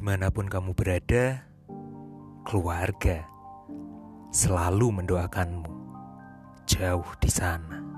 Di mana pun kamu berada, keluarga selalu mendoakanmu jauh di sana.